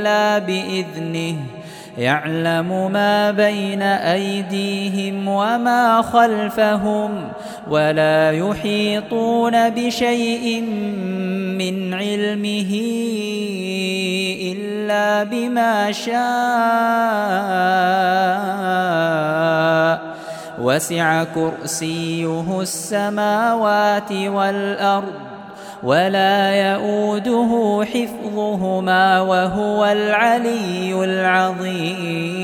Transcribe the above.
إلا بإذنه. يعلم ما بين أيديهم وما خلفهم ولا يحيطون بشيء من علمه إلا بما شاء. وسع كرسيه السماوات والأرض ولا يئوده حفظهما وهو العلي العظيم.